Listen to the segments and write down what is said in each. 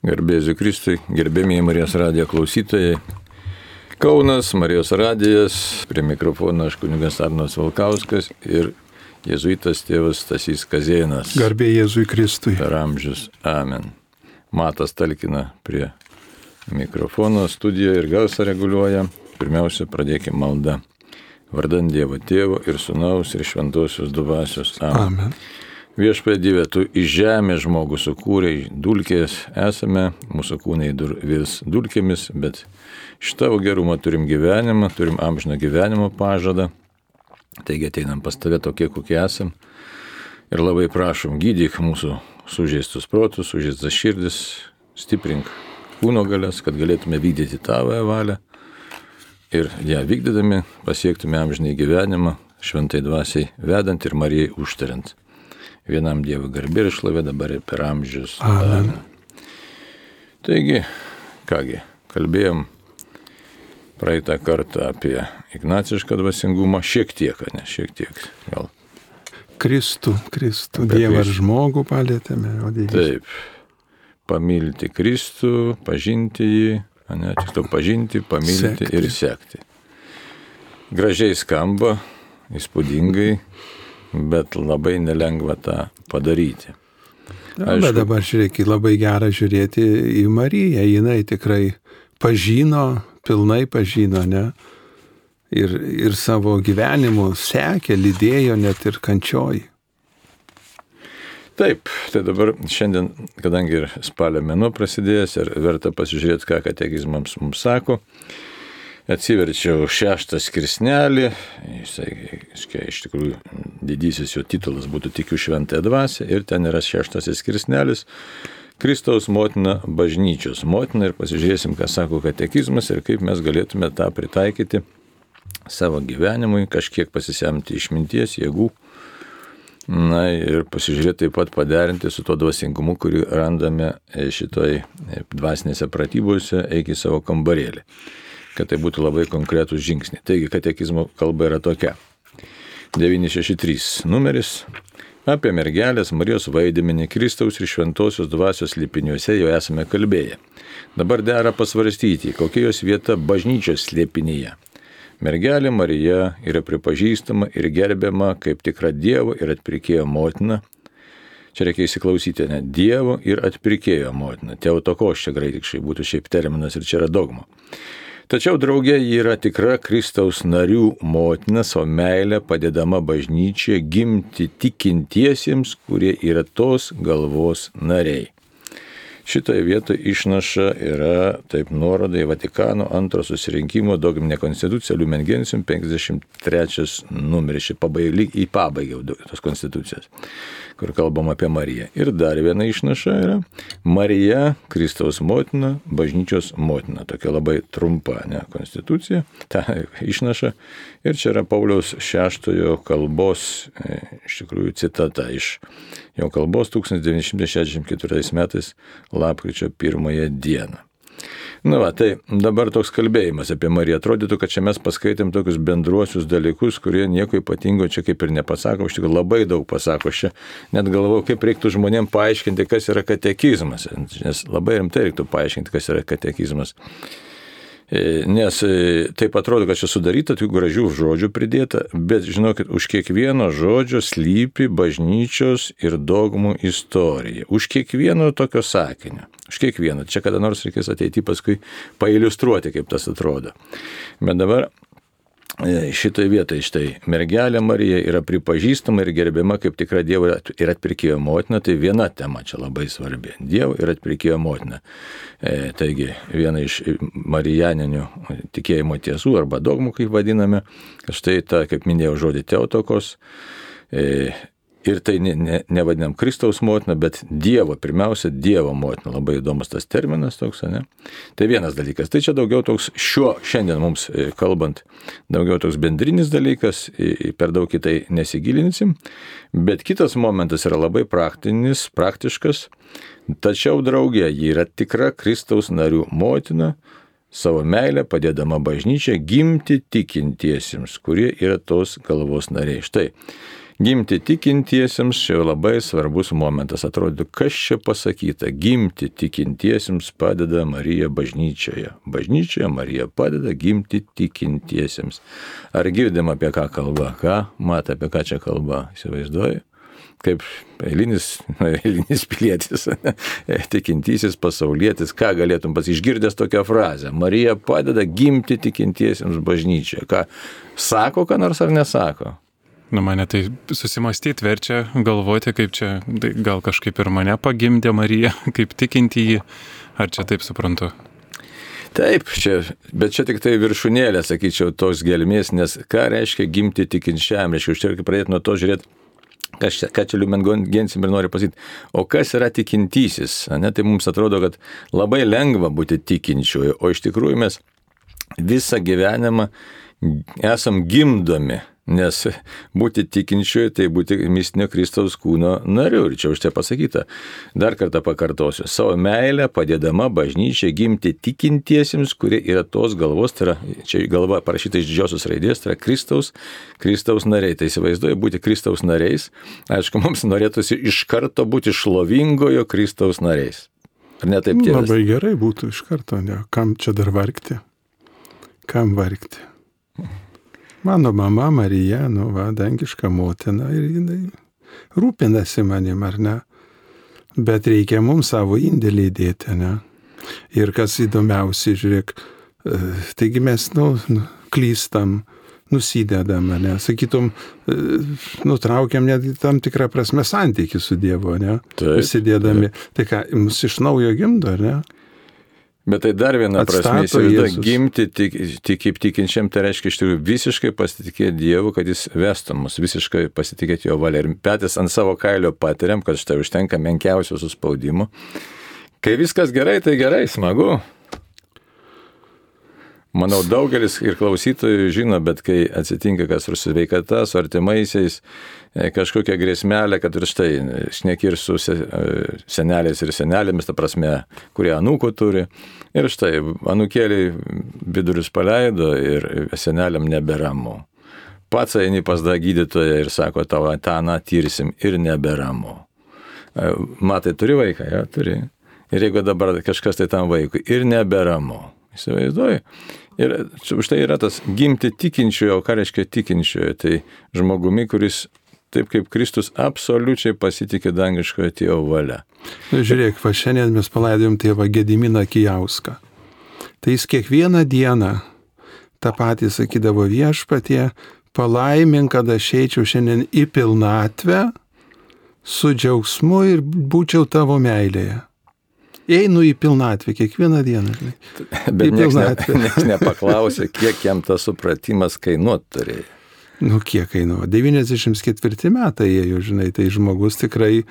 Garbėsiu Kristui, gerbėmiai Marijos radijo klausytojai. Kaunas, Marijos radijas, prie mikrofono aš kunigas Arnas Valkauskas ir jėzuitas tėvas Stasys Kazėnas. Garbė Jėzui Kristui. Per amžius. Amen. Matas talkina prie mikrofono studijoje ir gausą reguliuoja. Pirmiausia, pradėkime maldą. Vardant Dievo Tėvo ir Sūnaus ir Šventosios Duvasios. Amen. Amen. Viešpė Dieve, tu iš žemės žmogų sukūrei, dulkės esame, mūsų kūnai dur, vis dulkėmis, bet iš tavo gerumo turim gyvenimą, turim amžiną gyvenimo pažadą. Taigi ateinam pas tave tokie, kokie esam. Ir labai prašom, gydyk mūsų sužeistus protus, sužeistas širdis, stiprink kūno galės, kad galėtume vykdyti tavo valią. Ir ją vykdydami pasiektume amžinai gyvenimą, šventai dvasiai vedant ir Marijai užtariant. Vienam Dievui garbė ir šlovė dabar ir per amžius. Amen. Taigi, kągi, kalbėjom praeitą kartą apie ignacišką dvasingumą, šiek tiek, ne, šiek tiek, gal. Kristų, Kristų, Dievą ir žmogų palėtėme, o Dievas. Taip, pamilti Kristų, pažinti jį, ne, tiksliau pažinti, pamilti sekti. ir sekti. Gražiai skamba, įspūdingai, bet labai nelengva tą padaryti. Na, Aišku, bet dabar žiūrėk, labai gera žiūrėti į Mariją, jinai tikrai pažino, pilnai pažino, ne? Ir, ir savo gyvenimu sekė, lydėjo net ir kančioji. Taip, tai dabar šiandien, kadangi ir spalio mėnuo prasidėjęs ir verta pasižiūrėti, ką katekizmams mums sako, atsiverčiau šeštą skirsnelį, jisai, iš tikrųjų, didysis jo titulas būtų Tikiu šventąją dvasę ir ten yra šeštasis skirsnelis Kristaus motina bažnyčios motina. Ir pasižiūrėsim, ką sako katekizmas ir kaip mes galėtume tą pritaikyti savo gyvenimui, kažkiek pasisemti išminties, jėgų. Na ir pasižiūrėti taip pat paderinti su tuo dvasingumu, kurį randame šitoj dvasinėse pratybose, eik į savo kambarėlį kad tai būtų labai konkretūs žingsniai. Taigi, katekizmo kalba yra tokia. 963 numeris. Apie mergelės Marijos vaidmenį Kristaus ir Šventosios dvasios lipiniuose jau esame kalbėję. Dabar dera pasvarstyti, kokia jos vieta bažnyčios slėpinyje. Mergelė Marija yra pripažįstama ir gerbiama kaip tikra Dievo ir atpirkėjo motina. Čia reikia įsiklausyti, ne Dievo ir atpirkėjo motina. Teotokos čia graikiškai būtų šiaip terminas ir čia yra dogma. Tačiau draugė yra tikra Kristaus narių motina, savo meilę padedama bažnyčia gimti tikintiesiems, kurie yra tos galvos nariai. Šitoje vietoje išnaša yra taip nuoroda į Vatikano antro susirinkimo dogminę konstituciją Lumen Gentium 53 numeris, į pabaigą tos konstitucijos kur kalbam apie Mariją. Ir dar viena išnaša yra Marija, Kristaus motina, bažnyčios motina. Tokia labai trumpa ne, konstitucija, ta išnaša. Ir čia yra Pauliaus šeštojo kalbos, e, iš tikrųjų, citata iš jo kalbos 1964 metais lapkričio pirmąją dieną. Na, va, tai dabar toks kalbėjimas apie Mariją. Atrodytų, kad čia mes paskaitėm tokius bendruosius dalykus, kurie nieko ypatingo čia kaip ir nepasako, iš tikrųjų labai daug pasako. Aš čia net galvoju, kaip reiktų žmonėm paaiškinti, kas yra katekizmas. Nes labai rimtai reiktų paaiškinti, kas yra katekizmas. E, nes e, taip atrodo, kad čia sudaryta tų gražių žodžių pridėta, bet žinokit, už kiekvieno žodžio slypi bažnyčios ir dogmų istorija. Už kiekvieno tokio sakinio. Už kiekvieno. Čia kada nors reikės ateiti paskui pailustruoti, kaip tas atrodo. Bet dabar šitoje vietoje štai mergelė Marija yra pripažįstama ir gerbiama kaip tikra Dievo ir atpirkėjo motina, tai viena tema čia labai svarbi. Dievo ir atpirkėjo motina. E, taigi viena iš marijaninių tikėjimo tiesų arba dogmų, kaip vadiname, štai ta, kaip minėjau, žodį teotokos. E, Ir tai nevadinam ne, ne Kristaus motina, bet Dievo, pirmiausia, Dievo motina. Labai įdomus tas terminas toks, ne? Tai vienas dalykas. Tai čia daugiau toks šiuo šiandien mums e, kalbant, daugiau toks bendrinis dalykas, per daug į tai nesigilinsim. Bet kitas momentas yra labai praktinis, praktiškas. Tačiau draugė, ji yra tikra Kristaus narių motina, savo meilę padėdama bažnyčia gimti tikintiesiems, kurie yra tos galvos nariai. Štai Gimti tikintiesiems čia labai svarbus momentas. Atrodo, kas čia pasakyta. Gimti tikintiesiems padeda Marija bažnyčioje. Bažnyčioje Marija padeda gimti tikintiesiems. Ar girdim apie ką kalba? Ką? Matai, apie ką čia kalba? Įsivaizduoju? kaip eilinis, eilinis pilietis, tikintysis pasaulietis, ką galėtum pasišgirdęs tokią frazę. Marija padeda gimti tikintiesiems bažnyčioje. Ką sako, ką nors ar nesako? Nu, mane tai susimastyti verčia, galvoti, kaip čia, tai gal kažkaip ir mane pagimdė Marija, kaip tikinti jį, ar čia taip suprantu? Taip, čia, bet čia tik tai viršūnėlė, sakyčiau, tos gelmės, nes ką reiškia gimti tikinčiam, reiškia, užtenka pradėti nuo to žiūrėti, ką čia, ką čia Liumengensim ir nori pasakyti, o kas yra tikintysis, ne, tai mums atrodo, kad labai lengva būti tikinčiuoju, o iš tikrųjų mes visą gyvenimą esam gimdomi Nes būti tikinčiuoju, tai būti mistinio Kristaus kūno nariu. Ir čia už tai pasakyta. Dar kartą pakartosiu. Savo meilę padėdama bažnyčia gimti tikintiesiems, kurie yra tos galvos, tai yra, čia galva parašyta iš didžiosios raidės, tai yra Kristaus, Kristaus nariai. Tai įsivaizduoju būti Kristaus nariais. Aišku, mums norėtųsi iš karto būti šlovingojo Kristaus nariais. Ar ne taip tėvas? Labai gerai būtų iš karto, ne? Kam čia dar vargti? Kam vargti? Mano mama Marija, nu, va, dangiška motina ir jinai rūpinasi manim, ar ne? Bet reikia mums savo indėlį įdėti, ne? Ir kas įdomiausia, žiūrėk, e, taigi mes, nu, nu klystam, nusidedam, ne? Sakytum, e, nutraukiam net tam tikrą prasme santykių su Dievu, ne? Taip. Nusidėdami. Taip. Tai ką, mus iš naujo gimdo, ne? Bet tai dar viena prasme, įsivaizduoju, gimti tik, tik kaip tikinčiam, tai reiškia iš tikrųjų visiškai pasitikėti Dievu, kad jis vestų mus, visiškai pasitikėti Jo valia. Ir patys ant savo kailio patiriam, kad štai užtenka menkiausio suspaudimo. Kai viskas gerai, tai gerai, smagu. Manau, daugelis ir klausytojų žino, bet kai atsitinka kas su sveikata, su artimaisiais, e, kažkokia grėsmelė, kad ir štai, šneki ir su e, seneliais ir senelėmis, ta prasme, kurie anūkų turi. Ir štai, anūkėliai vidurius paleido ir seneliam neberamu. Pats eini pas da gydytoją ir sako, tavo taną tyrsim ir neberamu. E, matai, turi vaiką, jo, turi. Ir jeigu dabar kažkas tai tam vaikui ir neberamu. Įsivaizduoju. Ir už tai yra tas gimti tikinčiojo, ką reiškia tikinčiojo, tai žmogumi, kuris taip kaip Kristus absoliučiai pasitikė dangiškojo tėvo valia. Na, žiūrėk, va šiandien mes palaidojom tėvą Gediminą Kijauską. Tai jis kiekvieną dieną tą patį sakydavo viešpatie, palaimink, kad aš eičiau šiandien į pilnatvę su džiaugsmu ir būčiau tavo meilėje einu į pilnatvę kiekvieną dieną. Bet niekas ne, nepaklausė, kiek jam tas supratimas kainuot turėjo. Nu, kiek kainuoja? 94 metai ėjo, žinai, tai žmogus tikrai,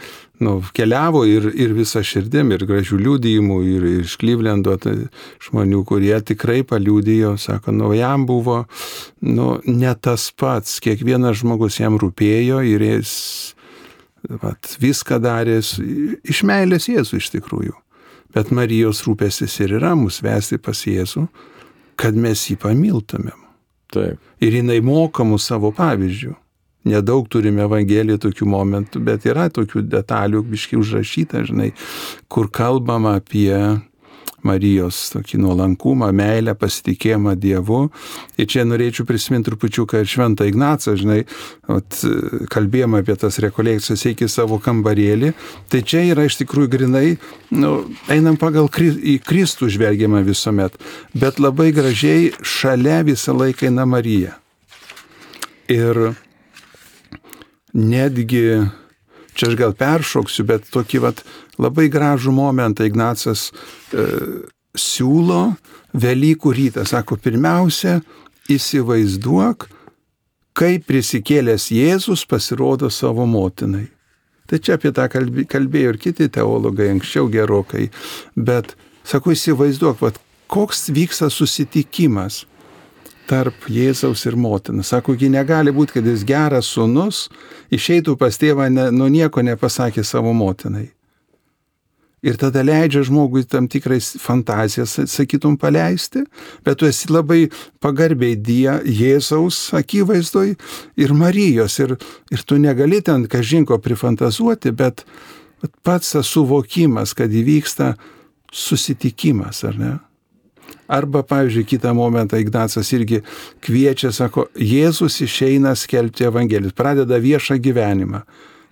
nu, keliavo ir, ir visą širdim, ir gražių liūdėjimų, ir iš Klyvlendo tai žmonių, kurie tikrai paliūdėjo, sako, nu, jam buvo, nu, ne tas pats, kiekvienas žmogus jam rūpėjo ir jis, vat, viską darė iš meilės Jėzų iš tikrųjų. Bet Marijos rūpestis ir yra mus vesti pas Jėzų, kad mes jį pamiltumėm. Taip. Ir jinai moka mus savo pavyzdžių. Nedaug turime Evangeliją tokių momentų, bet yra tokių detalių, biški užrašyta, žinai, kur kalbama apie Marijos tokį nuolankumą, meilę, pasitikėjimą Dievu. Ir čia norėčiau prisiminti trupučiuką ir Šventą Ignacą, žinai, at, kalbėjome apie tas rekolekcijas iki savo kambarėlį. Tai čia yra iš tikrųjų grinai, nu, einam pagal į Kristų žvelgiamą visuomet, bet labai gražiai šalia visą laiką eina Marija. Ir netgi čia aš gal peršoksiu, bet tokį vat, labai gražų momentą Ignacas e, siūlo Velykų rytą. Sako, pirmiausia, įsivaizduok, kaip prisikėlęs Jėzus pasirodo savo motinai. Tai čia apie tą kalbėjo ir kiti teologai anksčiau gerokai. Bet, sako, įsivaizduok, vat, koks vyksta susitikimas tarp Jėzaus ir motinos. Sako, ji negali būti, kad jis geras sunus išeitų pas tėvą, ne, nu nieko nepasakė savo motinai. ir tada leidžia žmogui tam tikrais fantazijas, sakytum, paleisti, bet tu esi labai pagarbiai Die, Jėzaus akivaizdoj ir Marijos ir, ir tu negali ten kažinko prifantazuoti, bet pats tas suvokimas, kad įvyksta susitikimas, ar ne? Arba, pavyzdžiui, kitą momentą Ignacas irgi kviečia, sako, Jėzus išeina skelbti Evangelijos, pradeda viešą gyvenimą.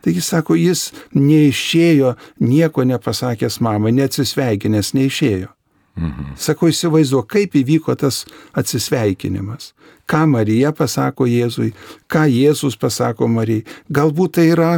Taigi sako, jis neišėjo, nieko nepasakęs mamai, neatsisveikinęs, neišėjo. Mhm. Sako, įsivaizduo, kaip įvyko tas atsisveikinimas. Ką Marija pasako Jėzui, ką Jėzus pasako Marijai. Galbūt tai yra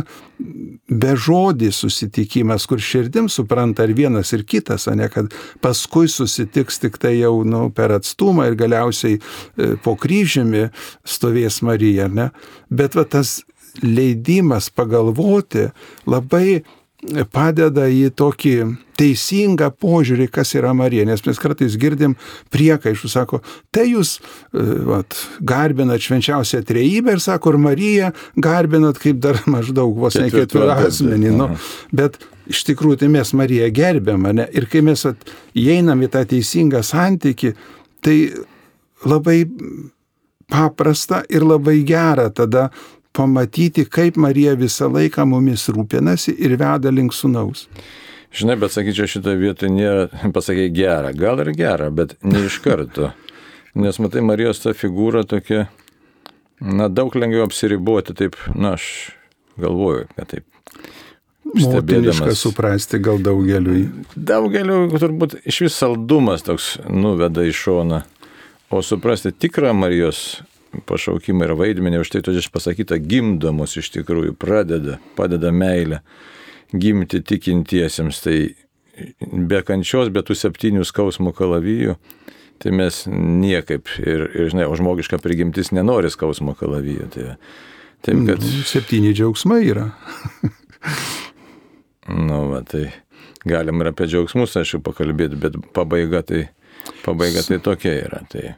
bežodis susitikimas, kur širdim supranta ir vienas ir kitas, o ne kad paskui susitiks tik tai jau nu, per atstumą ir galiausiai e, po kryžiumi stovės Marija, ne? Bet va, tas leidimas pagalvoti labai padeda į tokį teisingą požiūrį, kas yra Marija, nes mes kartais girdim priekaišų, sako, tai jūs e, vat, garbinat švenčiausią trejybę ir sako, ir Mariją garbinat kaip dar maždaug vos ne ketvirtą asmenį. Nu, bet iš tikrųjų tai mes Mariją gerbėm, ne? Ir kai mes at, įeinam į tą teisingą santyki, tai labai paprasta ir labai gera tada pamatyti, kaip Marija visą laiką mumis rūpinasi ir veda link sunaus. Žinai, bet sakyčiau, šitą vietą nėra, pasakai, gera. Gal ir gera, bet ne iš karto. Nes matai, Marijos ta figūra tokia, na, daug lengviau apsiriboti, taip, na, aš galvoju, kad taip. Motiniška suprasti gal daugeliui. Daugeliu turbūt iš vis saldumas toks nuveda į šoną. O suprasti tikrą Marijos pašaukimą ir vaidmenį, už tai todėl pasakyta, gimdamos iš tikrųjų pradeda, padeda meilę gimti tikintiesiems. Tai be kančios, be tų septynių skausmų kalavijų, tai mes niekaip, ir, ir žinai, o žmogiška prigimtis nenori skausmo kalavijų. Tai, taip, kad... Mm, septyni džiaugsmai yra. nu, va, tai galim ir apie džiaugsmus, aišku, pakalbėti, bet pabaiga tai, pabaiga tai tokia yra. Tai...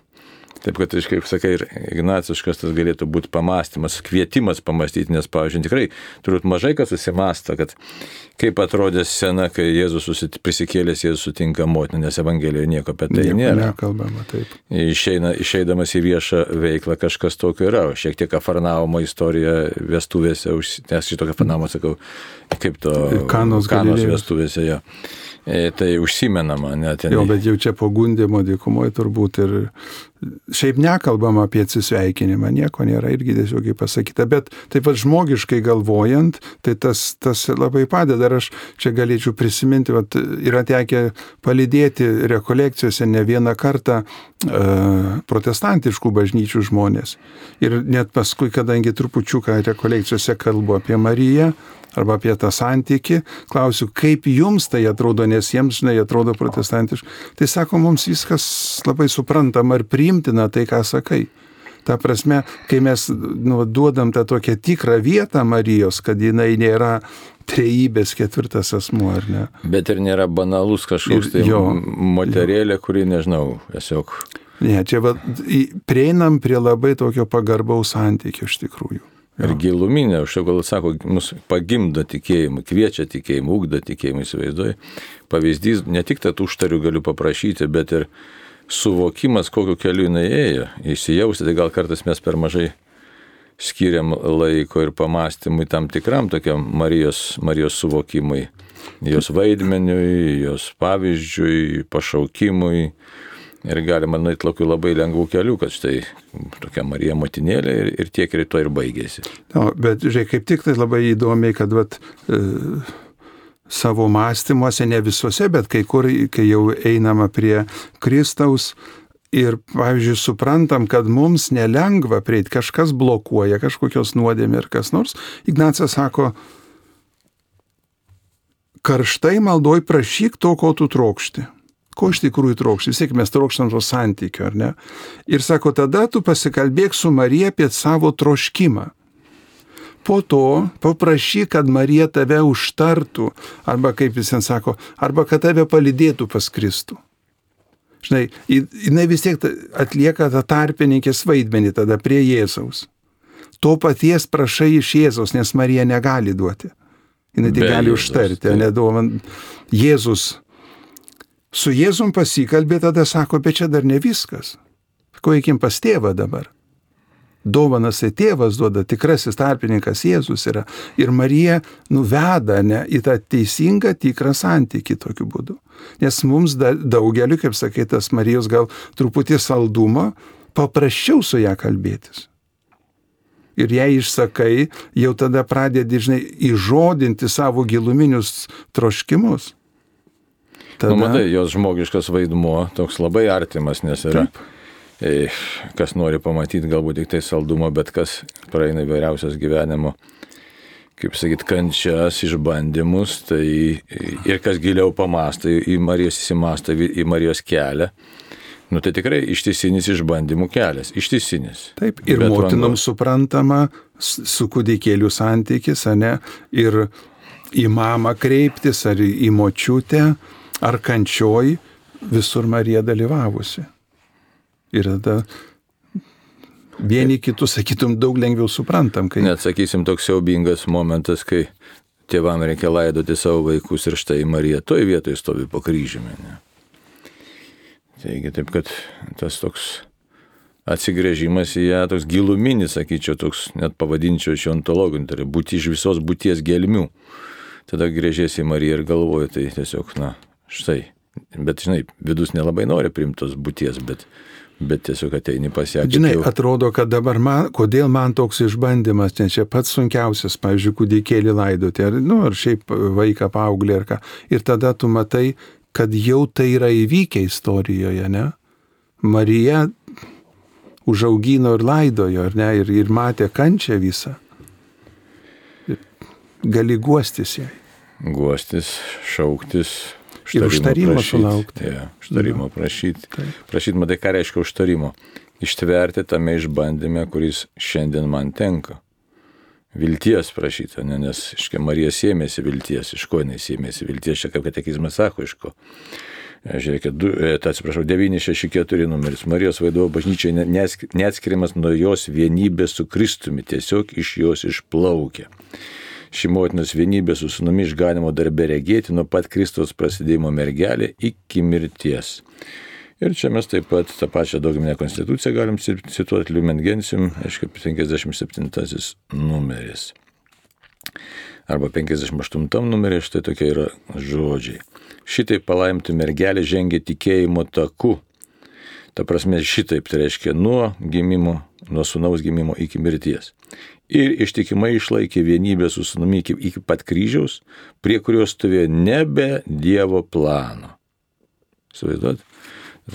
Taip, kad, kaip sakai, ir ignaciškas tas galėtų būti pamastymas, kvietimas pamastyti, nes, pavyzdžiui, tikrai turbūt mažai kas susimasta, kad kaip atrodė scena, kai Jėzus susit, prisikėlęs Jėzus sutinka motiną, nes Evangelijoje nieko apie tai nieko nėra. Nekalbama, taip. Išeina, išeidamas į viešą veiklą kažkas tokio yra, šiek tiek Afarnaumo istorija vestuvėse, nes šito Afarnaumo sakau, kaip to kanos, kanos vestuvėse. Jo. E, tai užsimenama net. Jo, bet jau čia pagundimo dykumoje turbūt ir šiaip nekalbam apie atsisveikinimą, nieko nėra irgi tiesiog pasakyta, bet taip pat žmogiškai galvojant, tai tas, tas labai padeda. Ir aš čia galėčiau prisiminti, kad yra tekę palydėti rekolekcijose ne vieną kartą uh, protestantiškų bažnyčių žmonės. Ir net paskui, kadangi trupučiuką rekolekcijose kalbu apie Mariją, arba apie tą santyki, klausiu, kaip jums tai atrodo, nes jiems, žinai, atrodo protestantiškai. Tai sako, mums viskas labai suprantama ir priimtina tai, ką sakai. Ta prasme, kai mes nu, duodam tą tokią tikrą vietą Marijos, kad jinai nėra trejybės ketvirtas asmuo, ar ne? Bet ir nėra banalus kažkoks tai jo, moterėlė, jo. kuri, nežinau, tiesiog. Ne, čia va, prieinam prie labai tokio pagarbaus santykio iš tikrųjų. Ir giluminė, už tai gal sako, mus pagimdo tikėjimą, kviečia tikėjimą, ugdo tikėjimą, įsivaizduoju. Pavyzdys, ne tik tad užtariu galiu paprašyti, bet ir suvokimas, kokiu keliu jinai ėjo, įsijausti, tai gal kartais mes per mažai skiriam laiko ir pamastymui tam tikram tokiam Marijos, Marijos suvokimui, jos vaidmeniui, jos pavyzdžiui, pašaukimui Ir galima nueiti tokiu labai lengvų kelių, kad štai tokia Marija motinėlė ir, ir tiek ir to ir baigėsi. No, bet žiūrėk, kaip tik tai labai įdomiai, kad vat, e, savo mąstymuose, ne visuose, bet kai kur, kai jau einama prie Kristaus, Ir, pavyzdžiui, suprantam, kad mums nelengva prieiti, kažkas blokuoja, kažkokios nuodėmė ir kas nors. Ignacas sako, karštai maldoj prašyk to, ko tu trokšti ko iš tikrųjų trokšti, vis tiek mes trokštam to santykio, ar ne? Ir sako, tada tu pasikalbėk su Marija apie savo troškimą. Po to paprašy, kad Marija tave užtartų, arba kaip jis ten sako, arba kad tave palidėtų pas Kristų. Žinai, jinai vis tiek atlieka tą tarpininkės vaidmenį tada prie Jėzaus. To paties prašai iš Jėzaus, nes Marija negali duoti. Jis tik gali užtarti, neduoman. Jėzus. Su Jėzum pasikalbė, tada sako, bet čia dar ne viskas. Ko eikim pas tėvą dabar? Dovanas tai tėvas duoda, tikrasis tarpininkas Jėzus yra. Ir Marija nuveda ne į tą teisingą, tikrą santykį tokiu būdu. Nes mums da, daugeliu, kaip sakai, tas Marijos gal truputį saldumo, paprasčiau su ją kalbėtis. Ir jei išsakai, jau tada pradedi, žinai, įžodinti savo giluminius troškimus. Tada... Nu, matai, jos žmogiškas vaidmuo toks labai artimas, nes yra. Taip kas nori pamatyti galbūt tik tai saldumą, bet kas praeina įvairiausias gyvenimo, kaip sakyt, kančias, išbandymus, tai ir kas giliau pamasta, į Marijos įsimasta, į Marijos kelią. Nu tai tikrai ištisinis išbandymų kelias, ištisinis. Taip, ir Bet motinom vandu... suprantama su kūdikėlių santykis, ne, ir į mamą kreiptis, ar į močiutę, ar kančioj, visur Marija dalyvavusi. Ir tada vieni kitus, sakytum, daug lengviau suprantam. Kai... Net, sakysim, toks siaubingas momentas, kai tėvam reikia laidoti savo vaikus ir štai Marija toj vietoje stovi po kryžiumi. Ne? Taigi, taip kad tas toks atsigrėžimas į ją, toks giluminis, sakyčiau, toks net pavadinčiau šiontologų, tai yra būti iš visos būties gelmių. Tada grėžėsi į Mariją ir galvoju, tai tiesiog, na, štai. Bet, žinai, vidus nelabai nori primtos būties, bet bet tiesiog ateini pas ją. Žinai, jau... atrodo, kad dabar man, kodėl man toks išbandymas, nes čia pats sunkiausias, pavyzdžiui, kūdikėlį laidoti, ar, nu, ar šiaip vaiką paauglį ar ką. Ir tada tu matai, kad jau tai yra įvykę istorijoje, ne? Marija užaugino ir laidojo, ar ne, ir, ir matė kančią visą. Ir gali guostis jai. Guostis, šauktis, ir užtarimo sulaukti. Ja, užtarimo prašyti. Prašyti, matai, ką reiškia užtarimo. Ištverti tame išbandyme, kuris šiandien man tenka. Vilties prašyti, ne, nes, iškia, Marija sėmėsi vilties, iš ko jinai sėmėsi vilties, čia kaip katekizmas sako, iš ko. E, žiūrėkit, du, e, tai atsiprašau, 964 numeris. Marijos vaidovo bažnyčiai neatskiriamas nuo jos vienybės su Kristumi, tiesiog iš jos išplaukia ši motinos vienybė su sunumi išganimo darbe regėti nuo pat Kristaus prasidėjimo mergelė iki mirties. Ir čia mes taip pat tą pačią dogminę konstituciją galim cituoti Lumen Gentium, aišku, 57 numeris. Arba 58 numeris, štai tokie yra žodžiai. Šitai palaimtų mergelė žengia tikėjimo taku. Ta prasme, šitaip tai reiškia nuo gimimo, nuo sunaus gimimo iki mirties ir ištikimai išlaikė vienybę su sunumi iki, iki pat kryžiaus, prie kurios stovėjo nebe Dievo plano. Suvaizduot?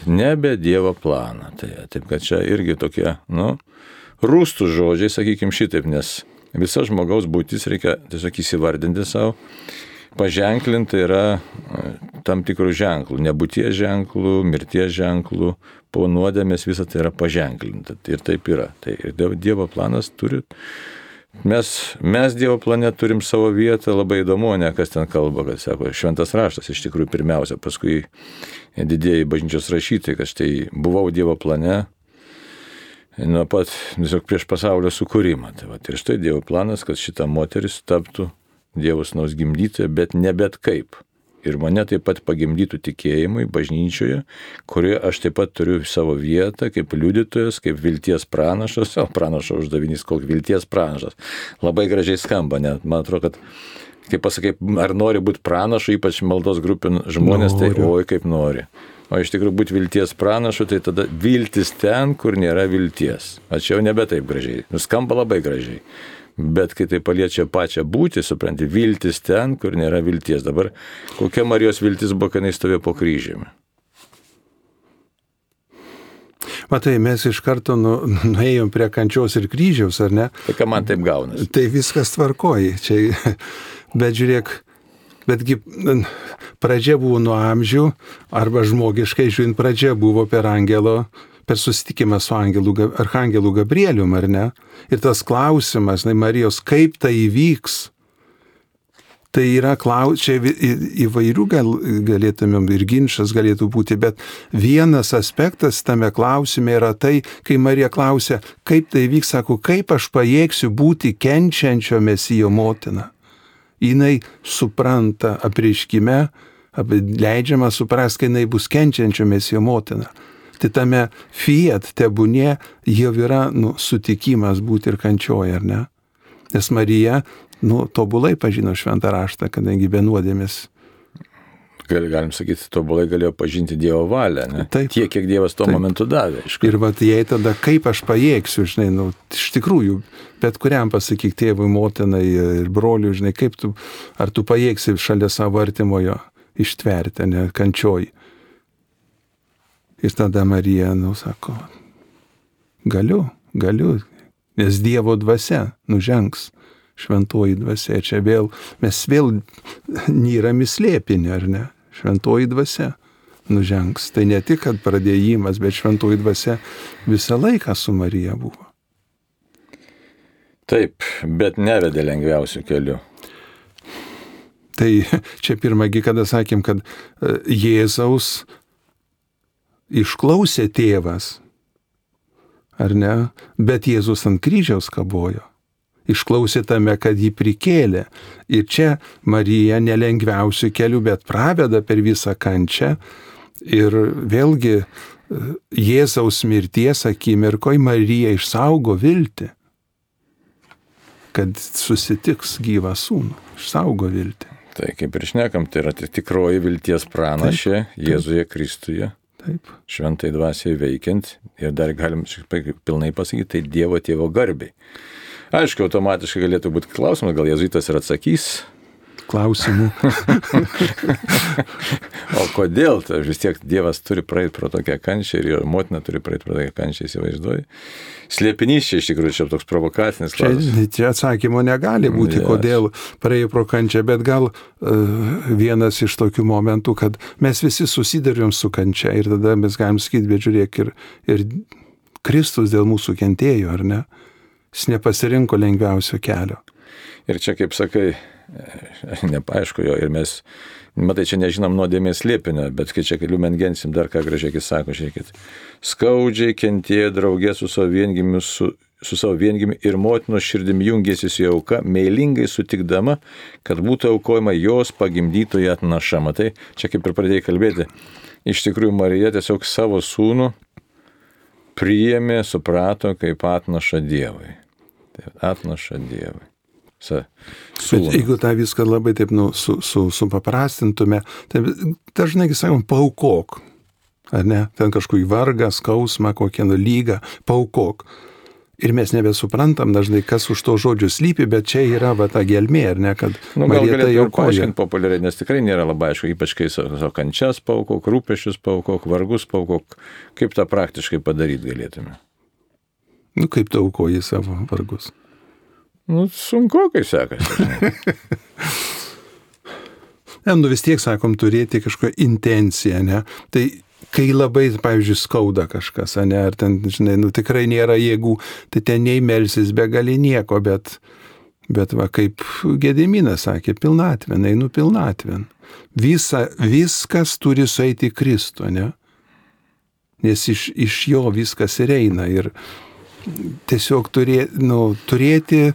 Nebe Dievo plano. Tai, taip kad čia irgi tokie, nu, rūstų žodžiai, sakykim šitaip, nes visa žmogaus būtis reikia tiesiog įsivardinti savo paženklinta yra e, tam tikrų ženklų, nebūties ženklų, mirties ženklų, po nuodėmės visą tai yra paženklinta. Ir taip yra. Tai ir Dievo planas turi. Mes, mes Dievo plane turim savo vietą, labai įdomu, ne kas ten kalba, kad sako, šventas raštas iš tikrųjų pirmiausia, paskui didėjai bažnyčios rašytai, kad štai buvau Dievo plane, nuo pat, tiesiog prieš pasaulio sukūrimą. Tai va, ir štai Dievo planas, kad šita moteris taptų Dievas naus gimdytoja, bet ne bet kaip. Ir mane taip pat pagimdytų tikėjimui bažnyčioje, kurioje aš taip pat turiu savo vietą kaip liudytojas, kaip vilties pranašas, o pranašo uždavinys koks vilties pranašas. Labai gražiai skamba, net man atrodo, kad kaip pasakai, ar nori būti pranašu, ypač maldos grupė žmonės, tai Noriu. tai oi kaip nori. O iš tikrųjų būti vilties pranašu, tai tada viltis ten, kur nėra vilties. Ačiū jau nebe taip gražiai. Nuskamba labai gražiai. Bet kai tai paliečia pačią būti, supranti, viltis ten, kur nėra vilties. Dabar kokia Marijos viltis buvo, kai jis stovėjo po kryžiumi? Matai, mes iš karto nu, nuėjom prie kančios ir kryžiaus, ar ne? Tai ką man taip gaunasi? Tai viskas tvarkoji. Čia, bet žiūrėk, betgi pradžia buvo nuo amžių, arba žmogiškai žiūrint, pradžia buvo per angelo per susitikimą su angelu, archangelu Gabrielium, ar ne? Ir tas klausimas, na, Marijos, kaip tai įvyks? Tai yra klaus, čia įvairių gal, galėtumėm ir ginčas galėtų būti, bet vienas aspektas tame klausime yra tai, kai Marija klausia, kaip tai vyks, sako, kaip aš pajėgsiu būti kenčiančio mesijo motina. Jinai supranta apreiškime, leidžiama suprasti, kai jinai bus kenčiančio mesijo motina. Tai tame fiat tebūnė jau yra nu, sutikimas būti ir kančioje, ar ne? Nes Marija, nu, tobulai pažino šventą raštą, kadangi be nuodėmės gal, galim sakyti, tobulai galėjo pažinti Dievo valią. Ne? Taip. Tiek, kiek Dievas tuo Taip. momentu davė. Aišku. Ir vat jei tada, kaip aš pajėgsiu, žinai, nu, iš tikrųjų, bet kuriam pasakyk tėvui, motinai ir broliui, žinai, kaip tu, ar tu pajėgsi šalia savo artimojo ištverti, ne, kančioji. Ir tada Marija, nu, sako, galiu, galiu, nes Dievo dvasia nužengs šventoji dvasia. Čia vėl mes vėl nyrami slėpinį, ar ne? šventoji dvasia nužengs. Tai ne tik, kad pradėjimas, bet šventoji dvasia visą laiką su Marija buvo. Taip, bet nevedė lengviausių kelių. Tai čia pirmągi, kada sakėm, kad e, Jėzaus išklausė tėvas, ar ne, bet Jėzus ant kryžiaus kabojo išklausė tame, kad jį prikėlė. Ir čia Marija nelengviausių kelių, bet praveda per visą kančią. Ir vėlgi Jėzaus mirties akimirkoje Marija išsaugo viltį, kad susitiks gyvą sūnų. Išsaugo viltį. Tai kaip ir šnekam, tai yra tikroji vilties pranašė taip, taip. Jėzuje Kristuje. Taip. Šventai dvasiai veikiant ir dar galim pilnai pasakyti, tai Dievo tėvo garbiai. Aišku, automatiškai galėtų būti klausimas, gal jezuitas ir atsakys. Klausimų. o kodėl? Tai vis tiek Dievas turi praeiti pro tokią kančią ir jo motina turi praeiti pro tokią kančią, įsivaizduoju. Slėpinys čia iš tikrųjų čia toks provokacinis klausimas. Čia, čia atsakymo negali būti, yes. kodėl praėjo pro kančią, bet gal uh, vienas iš tokių momentų, kad mes visi susidarėm su kančia ir tada mes galim sakyti, bet žiūrėk, ir, ir Kristus dėl mūsų kentėjo, ar ne? jis nepasirinko lengviausio kelio. Ir čia, kaip sakai, nepaaišku jo, ir mes, matai, čia nežinom nuodėmės liepinio, bet kai čia kelių mengensim, dar ką gražiai sako, žiūrėkit, skaudžiai kentėjo draugė su savo viengimiu, su, su savo viengimi ir motinos širdimi jungėsi su auka, meilingai sutikdama, kad būtų aukojama jos pagimdytoje atnašama. Tai čia kaip ir pradėjai kalbėti, iš tikrųjų Marija tiesiog savo sūnų priėmė, suprato kaip atnaša Dievui. Tai atnaša Dievui. Bet jeigu tą viską labai taip nu, su, su, supaprastintume, tai dažnai sakom, paukok. Ar ne? Ten kažkokį vargą, skausmą, kokią nu lygą, paukok. Ir mes nebesuprantam dažnai, kas už to žodžių slypi, bet čia yra va ta gelmė, ar ne, kad... Nu, gal galėtų jau paaiškinti populiariai, nes tikrai nėra labai aišku, ypač kai savo kančias paukok, rūpešius paukok, vargus paukok, kaip tą praktiškai padaryti galėtume. Nu, kaip taukoji savo vargus? Nu, sunku, kai sekasi. ne, nu vis tiek, sakom, turėti kažkokią intenciją, ne? Tai kai labai, pavyzdžiui, skauda kažkas, ne, ar ten, žinai, nu tikrai nėra jėgų, tai ten nei melsis be gali nieko, bet, bet va, kaip Gediminas sakė, pilnatvėn, einu pilnatvėn. Visa, viskas turi sueiti į Kristų, ne? Nes iš, iš jo viskas ir eina. Ir, tiesiog turė, nu, turėti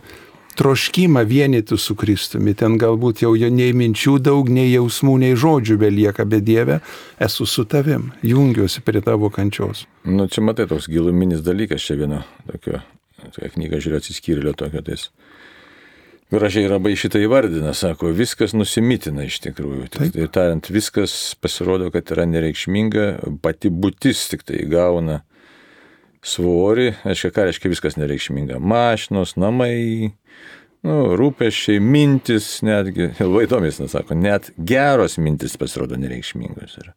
troškimą vienyti su Kristumi. Ten galbūt jau nei minčių daug, nei jausmų, nei žodžių belieka, bet Dieve, esu su tavim, jungiuosi prie tavo kančios. Nu, čia matai toks giluminis dalykas, čia vieno tokio, tokia knyga žiūrėjo atsiskyrėlio tokio tais. Gražiai labai šitą įvardina, sako, viskas nusimitina iš tikrųjų. Tai tariant, viskas pasirodo, kad yra nereikšminga, pati būtis tik tai gauna svorį, aiškiai, ką reiškia viskas nereikšminga. Mašinos, namai, nu, rūpeščiai, mintis, netgi, labai įdomis, nesako, net geros mintis pasirodo nereikšmingos. Yra.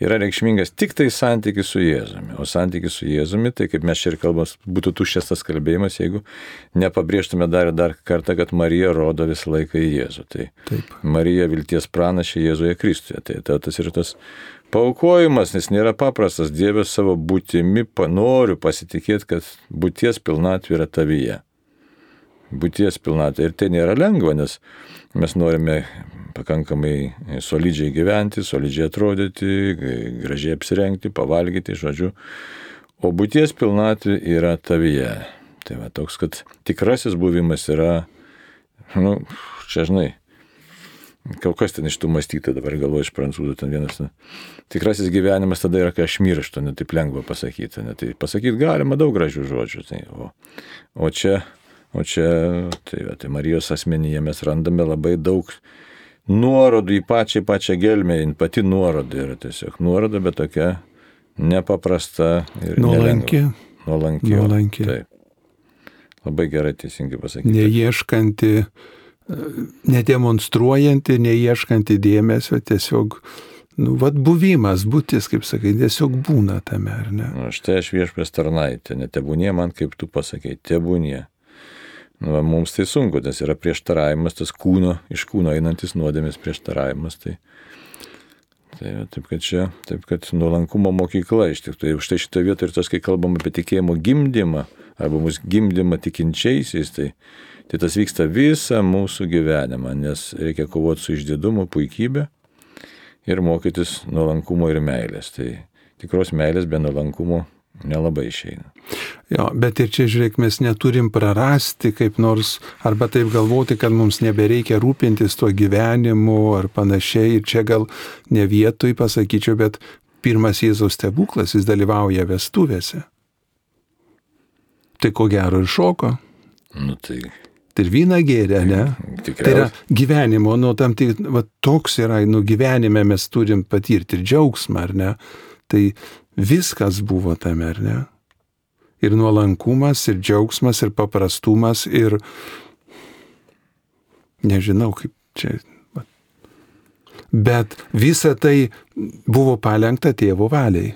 yra reikšmingas tik tai santykis su Jėzumi. O santykis su Jėzumi, tai kaip mes čia ir kalbame, būtų tuščias tas kalbėjimas, jeigu nepabrėžtume dar ir dar kartą, kad Marija rodo visą laiką į Jėzų. Tai Taip. Marija vilties pranašė Jėzuje Kristuje. Tai, tai tas ir tas Paukojimas, nes nėra paprastas, Dievas savo būtimi noriu pasitikėti, kad būties pilnatvė yra tavyje. Būties pilnatvė. Ir tai nėra lengva, nes mes norime pakankamai solidžiai gyventi, solidžiai atrodyti, gražiai apsirengti, pavalgyti, žodžiu. O būties pilnatvė yra tavyje. Tai va toks, kad tikrasis buvimas yra, nu, čia žinai, Kas ten iš tų mąstyti dabar galvoju iš prancūzų, ten vienas. Ne. Tikrasis gyvenimas tada yra, kai aš mirštu, net taip lengva pasakyti. Ne. Tai pasakyti galima daug gražių žodžių. Tai, o, o čia, o čia tai, tai Marijos asmenyje mes randame labai daug nuorodų į pačią pačią gelmę, pati nuoroda yra tiesiog nuoroda, bet tokia nepaprasta ir nuolanki. Nuolanki. Nuolanki. Taip. Labai gerai teisingai pasakyti. Neieškanti nedemonstruojanti, neieškanti dėmesio, tiesiog, nu, vad buvimas, būtis, kaip sakai, tiesiog būna tame, ar ne? Nu, štai aš viešpės tarnaitė, netebūnie man, kaip tu pasakai, tebūnie. Nu, va, mums tai sunku, nes yra prieštaravimas, tas kūno, iš kūno einantis nuodėmės prieštaravimas. Tai, tai taip, kad čia, taip, kad nuolankumo mokykla iš tikrųjų. Tai už tai šitą vietą ir tas, kai kalbam apie tikėjimo gimdymą, arba mūsų gimdymą tikinčiaisiais, tai Tai tas vyksta visą mūsų gyvenimą, nes reikia kovoti su išdidumu, puikybė ir mokytis nuolankumo ir meilės. Tai tikros meilės be nuolankumo nelabai išeina. Jo, bet ir čia, žiūrėk, mes neturim prarasti kaip nors, arba taip galvoti, kad mums nebereikia rūpintis tuo gyvenimu ar panašiai. Ir čia gal ne vietoj pasakyčiau, bet pirmas Jėzaus stebuklas, jis dalyvauja vestuvėse. Tai ko gero ir šoko. Nu, tai Tai ir vyną gėrė, ne? Tikriausiai. Tai yra gyvenimo, nu, tam tik, va, toks yra, nu, gyvenime mes turim patirti ir džiaugsmą, ar ne? Tai viskas buvo tame, ar ne? Ir nuolankumas, ir džiaugsmas, ir paprastumas, ir nežinau, kaip čia. Bet visa tai buvo palengta tėvo valiai.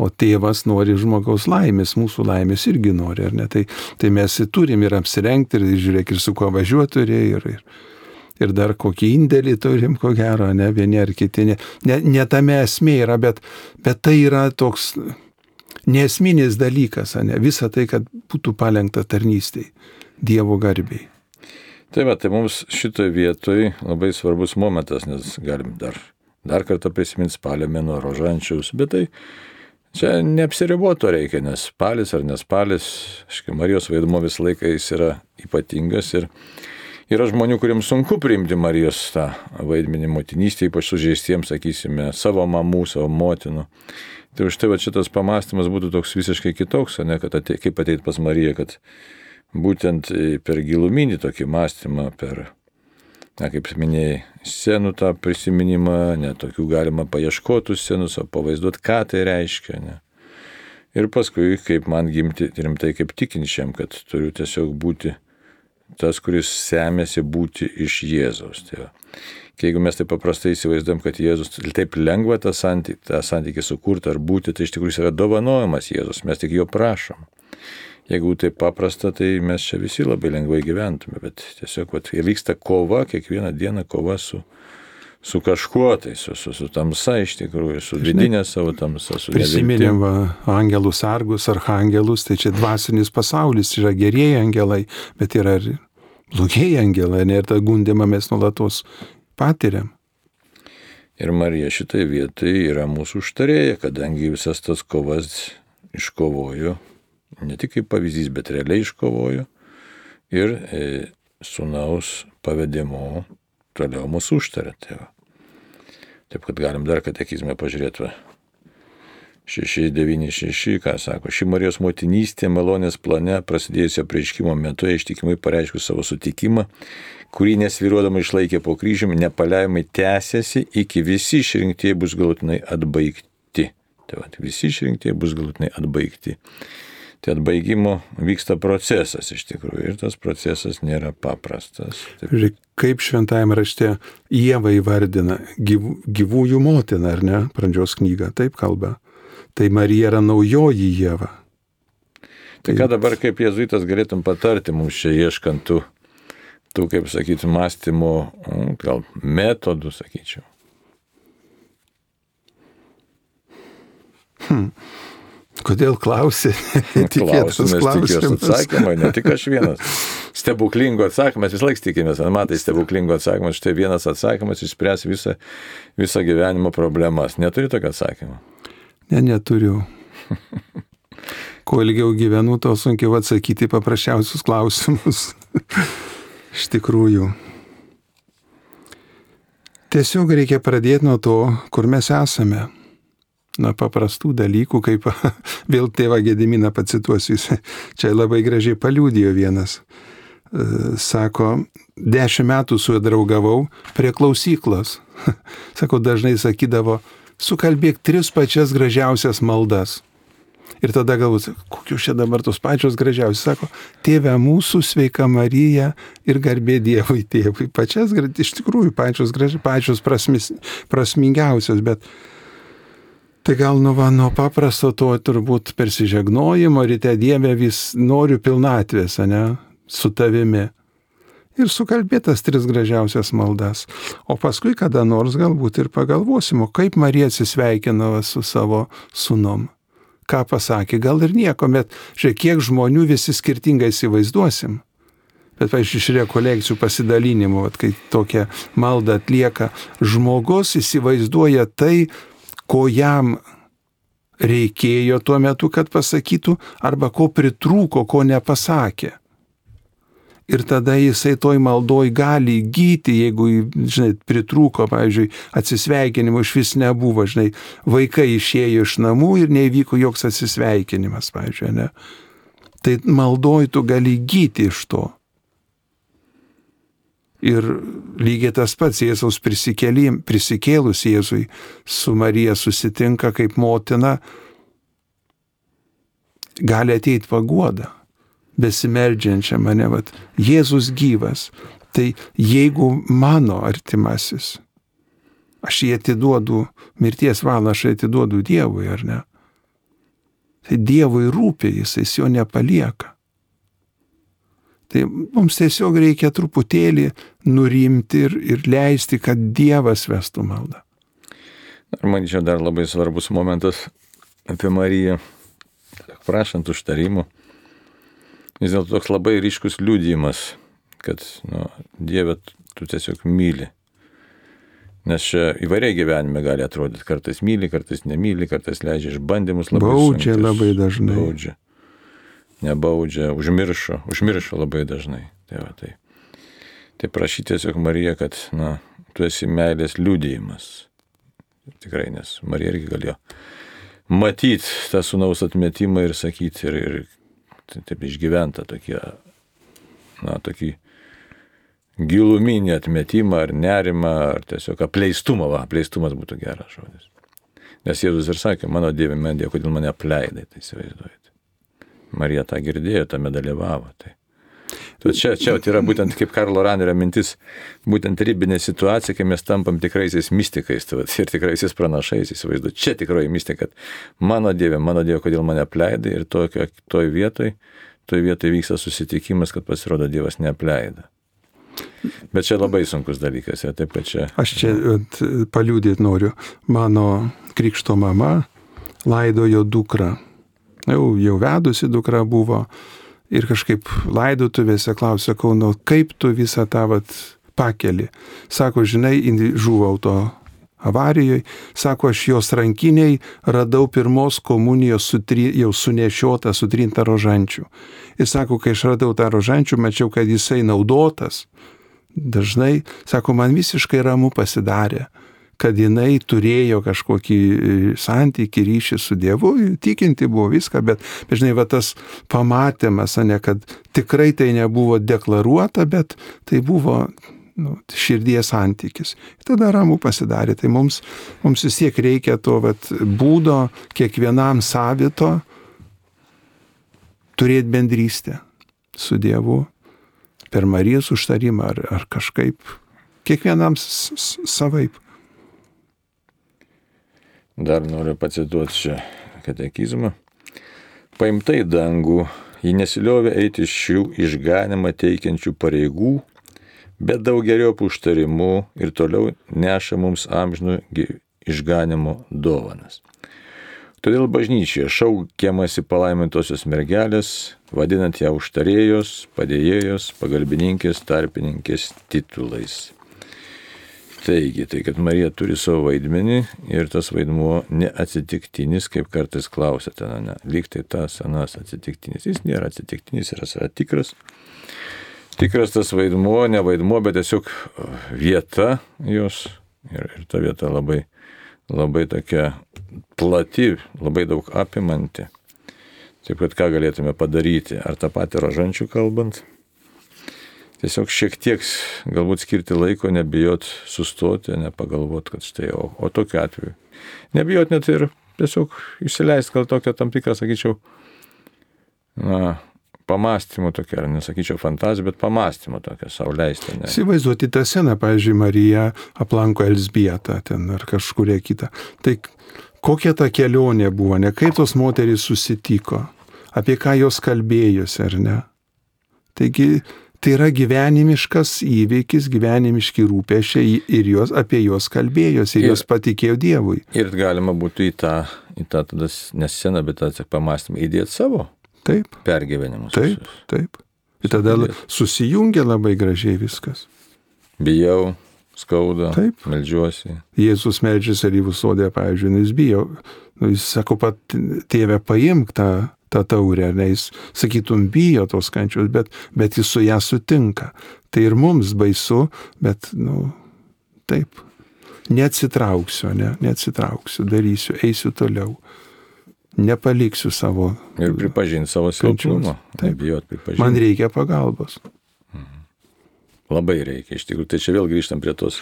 O tėvas nori žmogaus laimės, mūsų laimės irgi nori, ar ne? Tai, tai mes turim ir apsirengti, ir žiūrėk, ir su kuo važiuoti turi, ir, ir, ir dar kokį indėlį turim, ko gero, ne, vieni ar kiti. Ne, ne, ne tame esmė yra, bet, bet tai yra toks nesminis dalykas, ne, visa tai, kad būtų palengta tarnystėj, Dievo garbiai. Tai va, tai mums šitoje vietoje labai svarbus momentas, nes galim dar, dar kartą prisiminti spalio mėnuo rožančiaus, bet tai Čia neapsiriboto reikia, nes spalis ar nespalis, aiškiai, Marijos vaidmo visą laiką jis yra ypatingas ir yra žmonių, kuriems sunku priimti Marijos tą vaidmenį motinystėje, ypač sužeistiems, sakysime, savo mamų, savo motinų. Tai už tai va šitas pamastymas būtų toks visiškai kitoks, ne, kad atei, kaip ateit pas Mariją, kad būtent per giluminį tokį mąstymą, per na, kaip minėjai, scenų tą prisiminimą, netokių galima paieškotų scenus, o pavaizduoti, ką tai reiškia. Ne. Ir paskui, kaip man gimti rimtai kaip tikinčiam, kad turiu tiesiog būti tas, kuris semėsi būti iš Jėzaus. Tai va. Jeigu mes taip paprastai įsivaizduojam, kad Jėzus taip lengva tą santykį, tą santykį sukurti ar būti, tai iš tikrųjų yra dovanojamas Jėzus, mes tik jo prašom. Jeigu tai paprasta, tai mes čia visi labai lengvai gyventume, bet tiesiog vat, vyksta kova, kiekvieną dieną kova su, su kažkuo, tai su, su, su tamsa iš tikrųjų, su vidinė savo tamsa. Prisiminėm angelų sargus, arhangelus, tai čia dvasinis pasaulis, yra gerieji angelai, bet yra ir blogieji angelai, ne, ir tą gundimą mes nulatos patiriam. Ir Marija šitai vietai yra mūsų užtarėja, kadangi visas tas kovas iškovojo ne tik kaip pavyzdys, bet realiai iškovojo ir e, sunaus pavedimu toliau mūsų užtarė. Tai va. Taip kad galim dar katekizmę pažiūrėti. Va. 696, ką sako, ši Marijos motinystė malonės plane prasidėjusio prieiškimo metu ištikimai pareiškus savo sutikimą, kurį nesviruodama išlaikė po kryžiumi, nepaliaujamai tęsiasi, iki visi išrinktieji bus galutinai atbaigti. Tai va, visi išrinktieji bus galutinai atbaigti. Tai atbaigimo vyksta procesas iš tikrųjų ir tas procesas nėra paprastas. Taip. Žiūrėk, kaip šventajame rašte Jėva įvardina gyv, gyvųjų motiną, ar ne, pradžios knygą, taip kalba. Tai Marija yra naujoji Jėva. Tai ką dabar kaip jėzuitas galėtum patarti mums čia ieškant tų, tų kaip sakyti, mąstymo, mm, gal metodų, sakyčiau. Hmm. Kodėl klausi? Tikėtas klausimas. Atsakymą, ne tik aš vienas. Stebuklingo atsakymas, vis laik tikimės, matai, stebuklingo atsakymas, štai vienas atsakymas išspręs visą, visą gyvenimo problemas. Neturi tokio atsakymo? Ne, neturiu. Kuo ilgiau gyvenu, to sunkiau atsakyti paprasčiausius klausimus. Iš tikrųjų. Tiesiog reikia pradėti nuo to, kur mes esame. Na, paprastų dalykų, kaip vėl tėvą Gediminą pacituosiu, jis čia labai gražiai paliūdėjo vienas. E, sako, dešimt metų su juo draugavau prie klausyklos. Sako, dažnai sakydavo, sukalbėk tris pačias gražiausias maldas. Ir tada galbūt, kokius čia dabar tos pačios gražiausios, sako, tėve mūsų, sveika Marija ir garbė Dievui tėvui. Pačias, iš tikrųjų, pačios, graži, pačios prasmis, prasmingiausios, bet tai gal nu va, nuo paprasto to turbūt persižegnojimo ryte Dieve vis noriu pilnatvės, ne, su tavimi. Ir sukalbėtas tris gražiausias maldas. O paskui kada nors galbūt ir pagalvosim, kaip Marija atsisveikino su savo sunom ką pasakė, gal ir nieko, bet žiūrėk, kiek žmonių visi skirtingai įsivaizduosim. Bet, pavyzdžiui, iš rekolekcijų pasidalinimų, vat, kai tokią maldą atlieka, žmogus įsivaizduoja tai, ko jam reikėjo tuo metu, kad pasakytų, arba ko pritrūko, ko nepasakė ir tada jisai toj maldoj gali įgyti, jeigu, žinai, pritrūko, pavyzdžiui, atsisveikinimo iš vis nebuvo, žinai, vaikai išėjo iš namų ir nevyko joks atsisveikinimas, pavyzdžiui, ne. Tai maldoj tu gali įgyti iš to. Ir lygiai tas pats Jėzaus prisikėlus Jėzui su Marija susitinka kaip motina, gali ateiti pagoda besimeldžiančią mane, vat, Jėzus gyvas. Tai jeigu mano artimasis, aš jį atiduodu, mirties valandą aš jį atiduodu Dievui, ar ne? Tai Dievui rūpi, jis jo nepalieka. Tai mums tiesiog reikia truputėlį nurimti ir, ir leisti, kad Dievas vestų maldą. Ir manyčiau dar labai svarbus momentas apie Mariją, prašant užtarimų vis dėlto toks labai ryškus liūdėjimas, kad nu, Dieve, tu tiesiog myli. Nes čia įvairiai gyvenime gali atrodyti, kartais myli, kartais nemyli, kartais leidžia išbandymus labai. Baudžia sunkius, labai dažnai. Baudžia. Nebaudžia, užmiršo, užmiršo labai dažnai. Tai, va, tai. tai prašyti tiesiog Marija, kad na, tu esi meilės liūdėjimas. Tikrai, nes Marija irgi galėjo matyti tą sunaus atmetimą ir sakyti, ir, ir taip išgyventa tokie, na, tokį giluminį atmetimą ar nerimą, ar tiesiog apleistumą, va, apleistumas būtų geras žodis. Nes Jėzus ir sakė, mano Dieve, Dieve, kodėl mane apleidai, tai įsivaizduojate. Marija tą girdėjo, tame dalyvavo. Tai. Tai čia, čia yra būtent kaip Karlo Ranerio mintis, būtent ribinė situacija, kai mes tampam tikraisiais mystikais tai, ir tikraisiais pranašais, įsivaizduoju, čia tikroji mistika, kad mano Dieve, mano Dieve, kodėl mane apleidai ir tokio, toj vietoj, toj vietoj vyksta susitikimas, kad pasirodo Dievas neapleida. Bet čia labai sunkus dalykas, ja, taip pat čia. Aš čia paliūdėti noriu. Mano krikšto mama laidojo dukrą. Jau, jau vedusi dukra buvo ir kažkaip laidotuvėse klausia, sakau, nu kaip tu visą tą vat pakeli. Sako, žinai, žuvo auto avarijoje, sako, aš jos rankiniai radau pirmos komunijos sutri, jau sunešiotą, sutrintą rožančių. Ir sako, kai aš radau tą rožančių, mačiau, kad jisai naudotas. Dažnai, sako, man visiškai ramu pasidarė kad jinai turėjo kažkokį e, santykį, ryšį su Dievu, tikinti buvo viską, bet, bet žinai, va tas pamatymas, ne, kad tikrai tai nebuvo deklaruota, bet tai buvo nu, širdies santykis. Ir tada ramu pasidarė. Tai mums, mums vis tiek reikia to vat, būdo kiekvienam savito turėti bendrystę su Dievu per Marijos užtarimą ar, ar kažkaip. Kiekvienam savaip. Dar noriu pacituoti čia katekizmą. Paimtai dangų, ji nesiliovė eiti šių išganimą teikiančių pareigų, bet daug geriau puštarimų ir toliau neša mums amžinų išganimo dovanas. Todėl bažnyčioje šaukiamasi palaimintosios mergelės, vadinant ją užtarėjos, padėjėjos, pagalbininkės, tarpininkės titulais. Taigi, tai kad Marija turi savo vaidmenį ir tas vaidmuo neatsitiktinis, kaip kartais klausėte, na, ne, lyg tai tas, anas atsitiktinis. Jis nėra atsitiktinis, yra, yra tikras. Tikras tas vaidmuo, ne vaidmuo, bet tiesiog vieta jos Ir, ir ta vieta labai, labai tokia plati, labai daug apimanti. Taip kad ką galėtume padaryti, ar tą patį rožančių kalbant, tiesiog šiek tiek galbūt skirti laiko, nebijot sustoti, nepagalvot, kad štai, o, o tokiu atveju. Nebijot net ir tiesiog išsileisti gal tokią tam tikrą, sakyčiau, na, pamastymų tokia, ar nesakyčiau fantazija, bet pamastymų tokia, sauliaisti. Įsivaizduoti tą seną, pavyzdžiui, Marija aplanko Elsbietą ten ar kažkuria kita. Tai kokia ta kelionė buvo, ne kaip tos moterys susitiko, apie ką jos kalbėjosi ar ne. Taigi tai yra gyvenimiškas įvykis, gyvenimiški rūpešiai ir jos, apie juos kalbėjosi ir jos patikėjo Dievui. Ir galima būtų į tą, į tą tada neseną, bet tą pamastymą įdėti savo Taip. pergyvenimus. Taip, taip. Ir tada susijungia labai gražiai viskas. Bijau, skauda, taip. Meldžiuosi. Jėzus meldžiasi alyvų sodė, pavyzdžiui, nu, jis bijo. Nu, jis sako, pat tėvė paimk tą, tą taurę, ne jis, sakytum, bijo tos kančios, bet, bet jis su ją sutinka. Tai ir mums baisu, bet, nu, taip. Neatsitrauksiu, ne, neatsitrauksiu, darysiu, eisiu toliau nepaliksiu savo. Ir pripažinti savo silpnumą. Nebijot pripažinti. Man reikia pagalbos. Mhm. Labai reikia, iš tikrųjų. Tai čia vėl grįžtam prie tos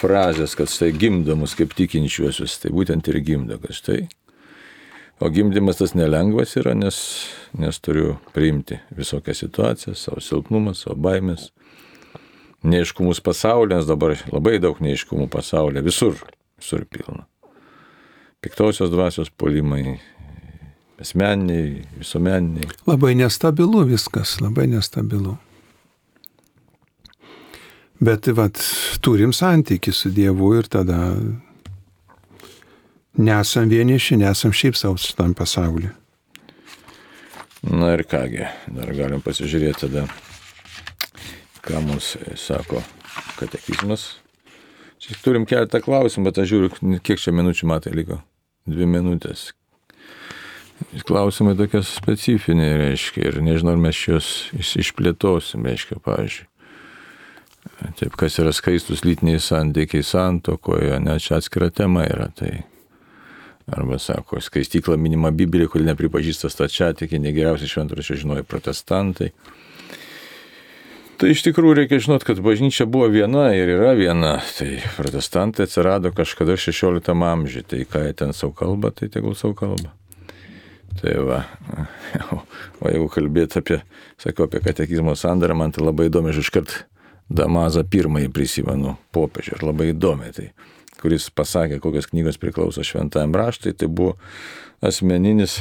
frazės, kad štai gimdamus kaip tikinčiuosius, tai būtent ir gimdo, kad štai. O gimdymas tas nelengvas yra, nes, nes turiu priimti visokią situaciją, savo silpnumą, savo baimės, neiškumus pasaulyje, nes dabar labai daug neiškumų pasaulyje, visur, visur pilna piktosios dvasios polimai, asmeniniai, visuomeniniai. Labai nestabilu viskas, labai nestabilu. Bet vat, turim santykių su Dievu ir tada nesam vieniši, nesam šiaip savo šitam pasauliu. Na ir kągi, dar galim pasižiūrėti tada, ką mums sako katekizmas. Čia turim keletą klausimų, bet aš žiūriu, kiek čia minučių matai liko. Dvi minutės. Klausimai tokie specifiniai, reiškia, ir nežinau, ar mes juos išplėtosim, reiškia, pavyzdžiui. Taip, kas yra skaistus lytiniai santykiai santokoje, ne čia atskira tema yra. Tai arba sako, skaistykla minima Biblija, kuri nepripažįsta stačiatikį, negeriausiai šventrašio žinojo protestantai. Tai iš tikrųjų reikia žinot, kad bažnyčia buvo viena ir yra viena. Tai protestantai atsirado kažkada 16 amžiuje. Tai ką jie ten savo kalba, tai tegul savo kalba. Tai va, o, jeigu kalbėti apie, sakau, apie katekizmo sandarą, man tai labai įdomi, aš iškart Damazą pirmąjį prisimenu popiežių ir labai įdomi. Tai, kuris pasakė, kokios knygos priklauso šventajam raštui, tai buvo asmeninis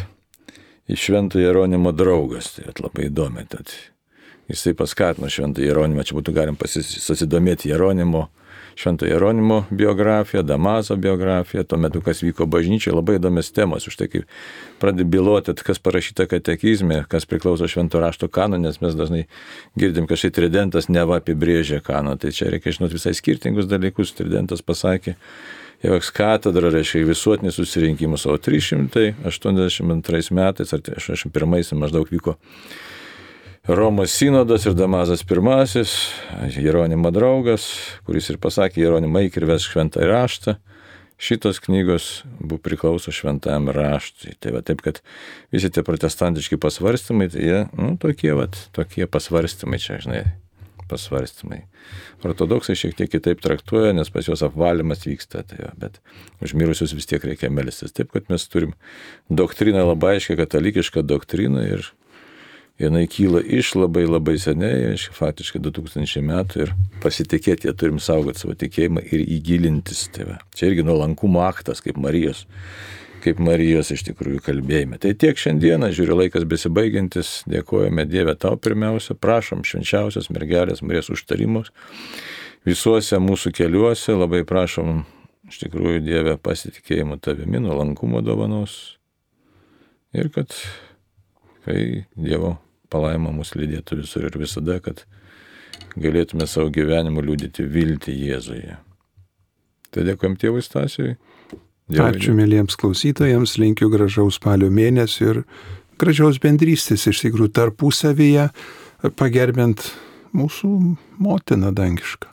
švento Jeronimo draugas. Tai labai įdomi. Tad jisai paskatino šventą Jeronimą, čia būtų galim pasidomėti Jeronimo, švento Jeronimo biografiją, Damaso biografiją, tuo metu, kas vyko bažnyčioje, labai įdomios temos, už tai kaip pradė biloti, kas parašyta katekizme, kas priklauso švento rašto kanonui, nes mes dažnai girdim, kad štai tridentas neva apibrėžė kanoną, tai čia reikia žinoti visai skirtingus dalykus, tridentas pasakė, Joks katedra reiškia visuotinis susirinkimus, o 382 metais ar 81 maždaug vyko Romos sinodas ir Damazas I, Jeronimo draugas, kuris ir pasakė, Jeronimai ir vesk šventą raštą. Šitos knygos buvo priklauso šventajam raštui. Tai va taip, kad visi tie protestantiški pasvarstymai, tai jie, nu, tokie, va, tokie pasvarstymai čia, žinai, pasvarstymai. Ortodoksai šiek tiek kitaip traktuoja, nes pas juos apvalymas vyksta, tai jo, bet už mirusius vis tiek reikia melstis. Taip, kad mes turim doktriną labai aiškiai, katalikišką doktriną ir jinai kyla iš labai labai seniai, iš faktiškai 2000 metų ir pasitikėti, jie turim saugoti savo tikėjimą ir įgilintis. Va. Čia irgi nuolankumo aktas, kaip Marijos, kaip Marijos iš tikrųjų kalbėjime. Tai tiek šiandieną, žiūriu, laikas besibaigiantis, dėkojame Dievę tau pirmiausia, prašom švenčiausios mergelės Marijos užtarimus visuose mūsų keliuose, labai prašom iš tikrųjų Dievę pasitikėjimo tavimi, nuolankumo dovanos ir kad kai Dievo palaima mus lydėtų visur ir visada, kad galėtume savo gyvenimu liūdėti viltį Jėzuje. Tai dėkojom tėvui Stasiui. Dievui. Ačiū mėlyjams klausytojams, linkiu gražaus spalio mėnesio ir gražiaus bendrystės iš tikrųjų tarpusavyje, pagerbent mūsų motiną dangišką.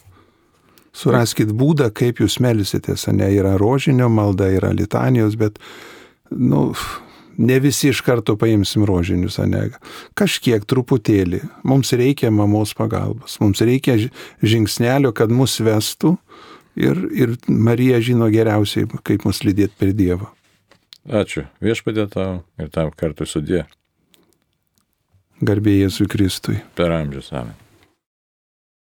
Suraskit būdą, kaip jūs melsitės, ne yra rožinio malda, yra litanijos, bet, nu, ne visi iš karto paimsim rožinius, ne? Kažkiek truputėlį. Mums reikia mamos pagalbos, mums reikia žingsnelio, kad mus vestų ir, ir Marija žino geriausiai, kaip mus lydėti per Dievą. Ačiū. Viešpadė tau ir tam kartu sudė. Garbėjai Jėzui Kristui. Per amžius, amen.